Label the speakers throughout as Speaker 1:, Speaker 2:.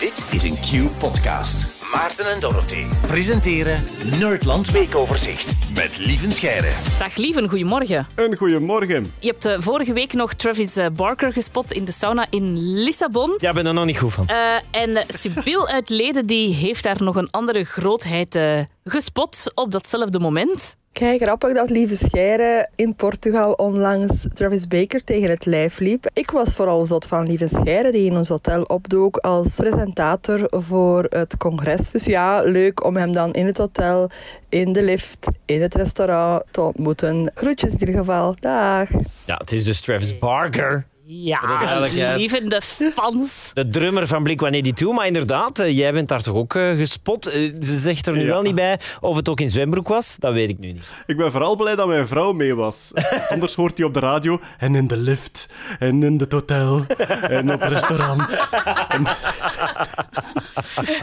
Speaker 1: Dit is een Q-podcast. Maarten en Dorothy presenteren Nerdland Weekoverzicht met Lieven Scheire.
Speaker 2: Dag Lieven, goedemorgen.
Speaker 3: Een goeiemorgen.
Speaker 2: Je hebt eh, vorige week nog Travis eh, Barker gespot in de sauna in Lissabon.
Speaker 4: Ja, ik ben er nog niet goed van.
Speaker 2: Eh, en Sibyl uit Leden die heeft daar nog een andere grootheid eh, gespot op datzelfde moment.
Speaker 5: Kijk, grappig dat Lieve Scheire in Portugal onlangs Travis Baker tegen het lijf liep. Ik was vooral zot van Lieve Scheire, die in ons hotel opdook als presentator voor het congres. Dus ja, leuk om hem dan in het hotel, in de lift, in het restaurant te ontmoeten. Groetjes in ieder geval. Dag.
Speaker 4: Ja, het is dus Travis Barker,
Speaker 2: Ja. Lieven, de fans.
Speaker 4: de drummer van Blink-182. Maar inderdaad, eh, jij bent daar toch ook eh, gespot. Eh, ze zegt er nu
Speaker 3: Ja.
Speaker 4: wel niet bij of het ook in zwembroek was. Dat weet ik nu niet.
Speaker 3: Ik ben vooral blij dat mijn vrouw mee was. Anders hoort hij op de radio en in de lift en in het hotel en op het restaurant.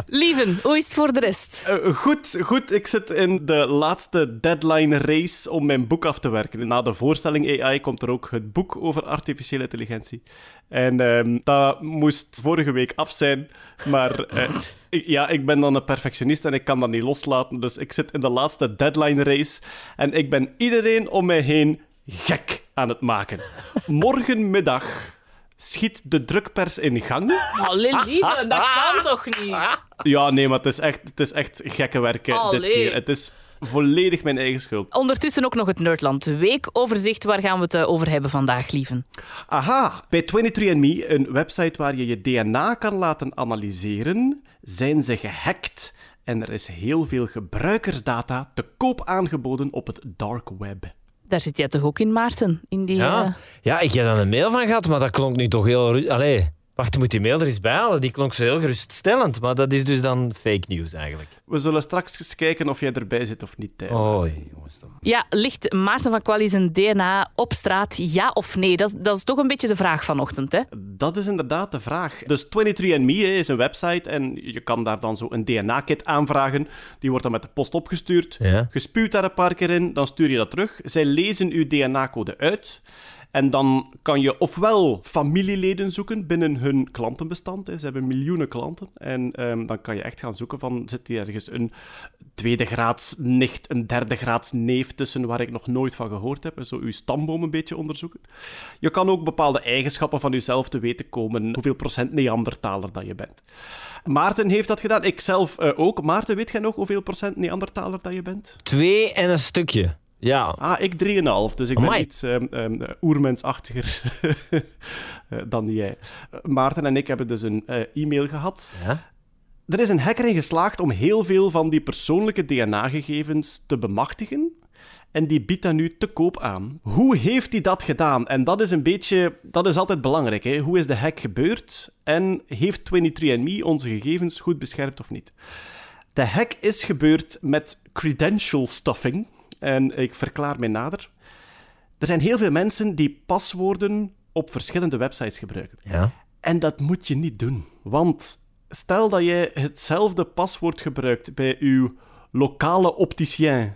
Speaker 2: Lieven, hoe is het voor de rest?
Speaker 3: Eh, goed, goed. Ik zit in de laatste deadline race om mijn boek af te werken. Na de voorstelling AI komt er ook het boek over artificiële intelligentie. En ehm, dat moest vorige week af zijn. Maar eh, ik- ja, ik ben dan een perfectionist en ik kan dat niet loslaten. Dus ik zit in de laatste deadline race. En ik ben iedereen om mij heen gek aan het maken. Morgenmiddag schiet de drukpers in gang.
Speaker 2: Allee, Lieven, dat kan toch niet?
Speaker 3: Ja, nee, maar het is echt, het is echt gekke werken dit keer. Het is volledig mijn eigen schuld.
Speaker 2: Ondertussen ook nog het Nerdland weekoverzicht. Waar gaan we het eh, over hebben vandaag, Lieven?
Speaker 3: Aha, bij 23andMe, een website waar je je DNA kan laten analyseren, zijn ze gehackt. En er is heel veel gebruikersdata te koop aangeboden op het dark web.
Speaker 2: Daar zit jij toch ook in, Maarten? In die,
Speaker 4: Ja,
Speaker 2: eh,
Speaker 4: ja ik heb daar een mail van gehad, maar dat klonk nu toch heel... Allee, wacht, moet die mail er eens bij halen. Die klonk zo heel geruststellend, maar dat is dus dan fake news eigenlijk.
Speaker 3: We zullen straks eens kijken of jij erbij zit of niet. Tijl.
Speaker 4: Oh, jongens toch.
Speaker 2: Ja, ligt Maarten van Quali zijn DNA op straat, ja of nee? Dat, dat is toch een beetje de vraag vanochtend, hè?
Speaker 3: Dat is inderdaad de vraag. Dus 23andMe hè, is een website en je kan daar dan zo een DNA-kit aanvragen. Die wordt dan met de post opgestuurd.
Speaker 4: Ja.
Speaker 3: Je spuwt daar een paar keer in, dan stuur je dat terug. Zij lezen uw DNA-code uit. En dan kan je ofwel familieleden zoeken binnen hun klantenbestand. hè. Ze hebben miljoenen klanten. En ehm, dan kan je echt gaan zoeken van, zit hier ergens een tweede graads nicht, een derde graads neef tussen waar ik nog nooit van gehoord heb. En zo uw stamboom een beetje onderzoeken. Je kan ook bepaalde eigenschappen van jezelf te weten komen. Hoeveel procent Neandertaler dat je bent. Maarten heeft dat gedaan. Ik zelf eh, ook. Maarten, weet jij nog hoeveel procent Neandertaler dat je bent?
Speaker 4: Twee en een stukje. Ja.
Speaker 3: Ah, ik 3,5. Dus ik ben iets ehm, ehm, oermensachtiger eh, dan jij. Eh, Maarten en ik hebben dus een eh, e-mail gehad.
Speaker 4: ja.
Speaker 3: Er is een hacker in geslaagd om heel veel van die persoonlijke DNA-gegevens te bemachtigen. En die biedt dat nu te koop aan. Hoe heeft hij dat gedaan? En dat is een beetje... Dat is altijd belangrijk. Hè? Hoe is de hack gebeurd? En heeft 23andMe onze gegevens goed beschermd of niet? De hack is gebeurd met credential stuffing. En ik verklaar mij nader. Er zijn heel veel mensen die paswoorden op verschillende websites gebruiken.
Speaker 4: Ja.
Speaker 3: En dat moet je niet doen. Want stel dat jij hetzelfde paswoord gebruikt bij uw lokale opticien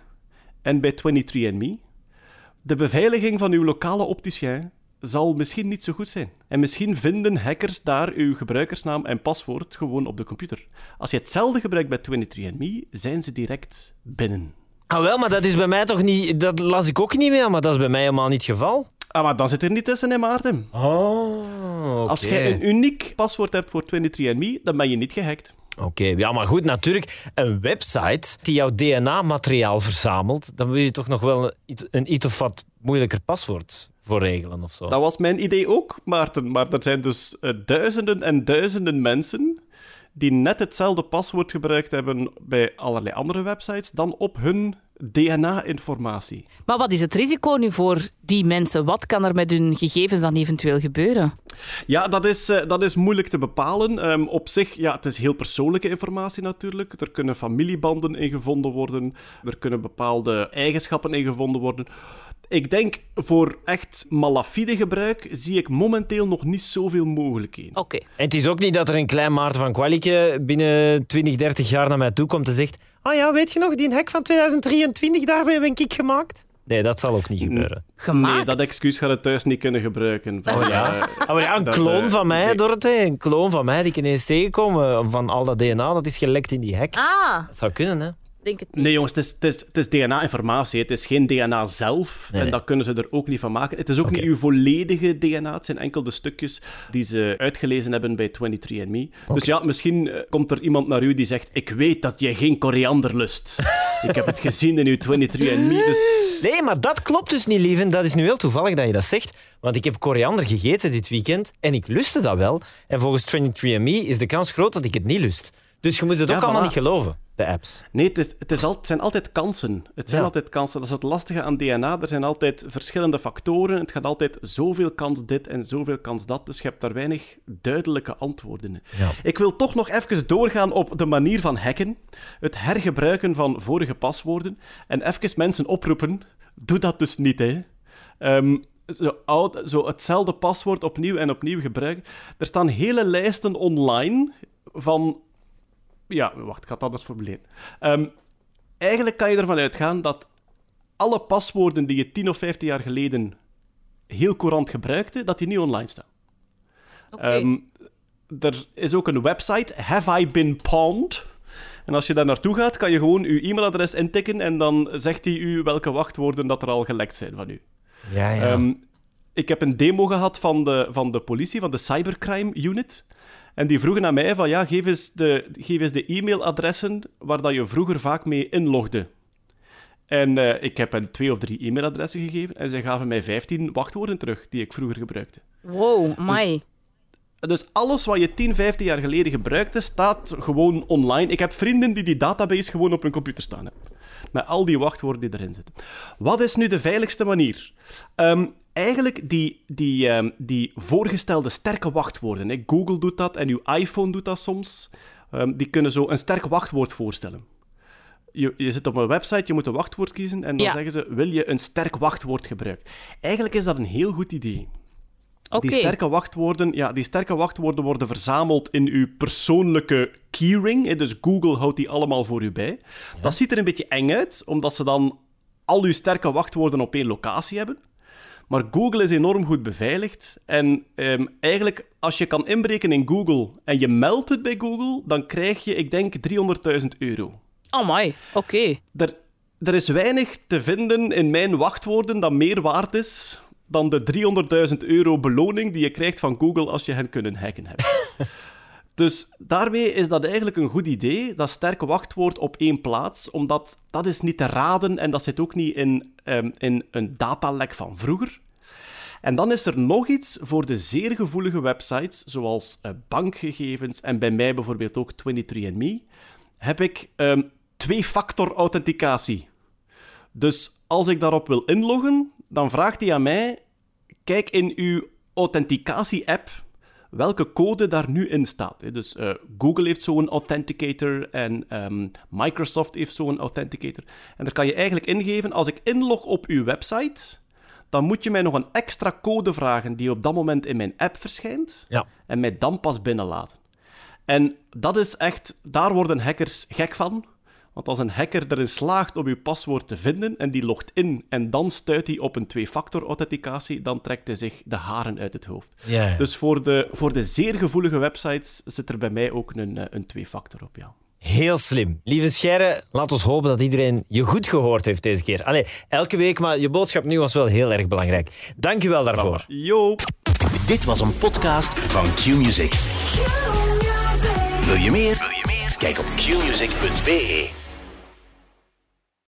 Speaker 3: en bij 23andMe. De beveiliging van uw lokale opticien zal misschien niet zo goed zijn. En misschien vinden hackers daar uw gebruikersnaam en paswoord gewoon op de computer. Als je hetzelfde gebruikt bij 23andMe, zijn ze direct binnen.
Speaker 4: Ah, wel, maar dat is bij mij toch niet... Dat las ik ook niet meer, maar dat is bij mij helemaal niet het geval.
Speaker 3: Ah, maar dan zit er niet tussen, hè, Maarten?
Speaker 4: Oh, oké.
Speaker 3: Als jij een uniek paswoord hebt voor 23andMe, dan ben je niet gehackt.
Speaker 4: Oké, ja, maar goed, natuurlijk, een website die jouw DNA-materiaal verzamelt, dan wil je toch nog wel een, iets- een iets of wat moeilijker paswoord voor regelen of zo.
Speaker 3: Dat was mijn idee ook, Maarten. Maar er zijn dus eh, duizenden en duizenden mensen die net hetzelfde paswoord gebruikt hebben bij allerlei andere websites dan op hun DNA-informatie.
Speaker 2: Maar wat is het risico nu voor die mensen? Wat kan er met hun gegevens dan eventueel gebeuren?
Speaker 3: Ja, dat is, eh, dat is moeilijk te bepalen. Ehm, op zich, ja, het is heel persoonlijke informatie natuurlijk. Er kunnen familiebanden in gevonden worden. Er kunnen bepaalde eigenschappen in gevonden worden. Ik denk, voor echt malafide gebruik zie ik momenteel nog niet zoveel mogelijkheden.
Speaker 2: Oké.
Speaker 4: En het is ook niet dat er een klein Maarten van Kwalieke binnen 20, 30 jaar naar mij toe komt en zegt ah ja, weet je nog, die hack van 2023, daarmee ben ik gemaakt. Nee, dat zal ook niet gebeuren.
Speaker 2: Gemaakt.
Speaker 3: Nee, dat excuus gaat het thuis niet kunnen gebruiken. Van,
Speaker 4: Oh ja.
Speaker 3: eh,
Speaker 4: maar ja, een
Speaker 3: dat,
Speaker 4: kloon
Speaker 3: eh,
Speaker 4: van mij,
Speaker 3: nee.
Speaker 4: Dorothee, een kloon van mij die ik ineens tegenkom eh, van al dat DNA, dat is gelekt in die hek.
Speaker 2: Ah,
Speaker 4: Dat zou kunnen, hè?
Speaker 2: Denk het niet.
Speaker 3: Nee, jongens, het is, het is, het is DNA-informatie. Het is geen DNA zelf.
Speaker 4: Nee.
Speaker 3: En dat kunnen ze er ook niet van maken. Het is ook niet uw volledige DNA. Het zijn enkel de stukjes die ze uitgelezen hebben bij 23andMe. Dus ja, misschien eh, komt er iemand naar u die zegt: Ik weet dat jij geen koriander lust. Ik heb het gezien in uw 23andMe. Dus
Speaker 4: Nee, maar dat klopt dus niet, lieve. Dat is nu heel toevallig dat je dat zegt. Want ik heb koriander gegeten dit weekend en ik lustte dat wel. En volgens 23andMe is de kans groot dat ik het niet lust. Dus je moet het
Speaker 3: Ja,
Speaker 4: ook allemaal niet geloven, de apps.
Speaker 3: Nee, het, is, het, is al, het zijn altijd kansen. Het zijn
Speaker 4: Ja.
Speaker 3: altijd kansen. Dat is het lastige aan DNA. Er zijn altijd verschillende factoren. Het gaat altijd zoveel kans dit en zoveel kans dat. Dus je hebt daar weinig duidelijke antwoorden in.
Speaker 4: Ja.
Speaker 3: Ik wil toch nog even doorgaan op de manier van hacken. Het hergebruiken van vorige paswoorden. En even mensen oproepen. Doe dat dus niet, hè. Ehm, zo, oud, zo hetzelfde paswoord opnieuw en opnieuw gebruiken. Er staan hele lijsten online van ja, wacht, ik ga het anders formuleren. Ehm, eigenlijk kan je ervan uitgaan dat alle paswoorden die je 10 of 15 jaar geleden heel courant gebruikte, dat die nu online staan.
Speaker 2: Oké.
Speaker 3: Ehm, er is ook een website, Have I Been Pawned? En als je daar naartoe gaat, kan je gewoon je e-mailadres intikken en dan zegt hij u welke wachtwoorden dat er al gelekt zijn van u.
Speaker 4: Ja, ja.
Speaker 3: Ehm, ik heb een demo gehad van de, van de politie, van de Cybercrime Unit. En die vroegen aan mij van, ja, geef eens de, geef eens de e-mailadressen waar dat je vroeger vaak mee inlogde. En eh, ik heb hen twee of drie e-mailadressen gegeven en zij gaven mij 15 wachtwoorden terug die ik vroeger gebruikte.
Speaker 2: Wow, mai.
Speaker 3: Dus alles wat je 10, 15 jaar geleden gebruikte, staat gewoon online. Ik heb vrienden die die database gewoon op hun computer staan hebben. Met al die wachtwoorden die erin zitten. Wat is nu de veiligste manier? Ehm, eigenlijk die, die, ehm, die voorgestelde sterke wachtwoorden. Hè. Google doet dat en uw iPhone doet dat soms. Ehm, die kunnen zo een sterk wachtwoord voorstellen. Je, je zit op een website, je moet een wachtwoord kiezen en dan
Speaker 2: Ja.
Speaker 3: zeggen ze, wil je een sterk wachtwoord gebruiken? Eigenlijk is dat een heel goed idee.
Speaker 2: Oké.
Speaker 3: Die sterke wachtwoorden, ja, die sterke wachtwoorden worden verzameld in uw persoonlijke keyring. hè, Dus Google houdt die allemaal voor u bij. Dat ziet er een beetje eng uit, omdat ze dan al uw sterke wachtwoorden op één locatie hebben. Maar Google is enorm goed beveiligd. En ehm, eigenlijk, als je kan inbreken in Google en je meldt het bij Google, dan krijg je, ik denk, 300.000 euro.
Speaker 2: Oh my, oké.
Speaker 3: Er, er is weinig te vinden in mijn wachtwoorden dat meer waard is dan de 300.000 euro beloning die je krijgt van Google als je hen kunnen hacken hebt. dus daarmee is dat eigenlijk een goed idee, dat sterke wachtwoord op één plaats, omdat dat is niet te raden en dat zit ook niet in, ehm, in een datalek van vroeger. En dan is er nog iets voor de zeer gevoelige websites, zoals eh, bankgegevens en bij mij bijvoorbeeld ook 23andMe, heb ik ehm, twee-factor authenticatie. Dus als ik daarop wil inloggen, dan vraagt hij aan mij: kijk in uw authenticatie-app welke code daar nu in staat. Dus eh, Google heeft zo'n authenticator en ehm, Microsoft heeft zo'n authenticator. En daar kan je eigenlijk ingeven: als ik inlog op uw website, dan moet je mij nog een extra code vragen die op dat moment in mijn app verschijnt
Speaker 4: Ja.
Speaker 3: en mij dan pas binnenlaten. En dat is echt, daar worden hackers gek van. Want als een hacker erin slaagt om uw paswoord te vinden en die logt in en dan stuit hij op een twee-factor authenticatie, dan trekt hij zich de haren uit het hoofd.
Speaker 4: Ja, ja.
Speaker 3: Dus voor de, voor de zeer gevoelige websites zit er bij mij ook een, eh, een twee-factor op, ja.
Speaker 4: Heel slim. Lieve Scheire, laat ons hopen dat iedereen je goed gehoord heeft deze keer. Allee, elke week, maar je boodschap nu was wel heel erg belangrijk. Dank je wel daarvoor.
Speaker 3: Yo!
Speaker 1: Dit was een podcast van Q-Music. Wil je meer? Wil je meer? Kijk op qmusic.be.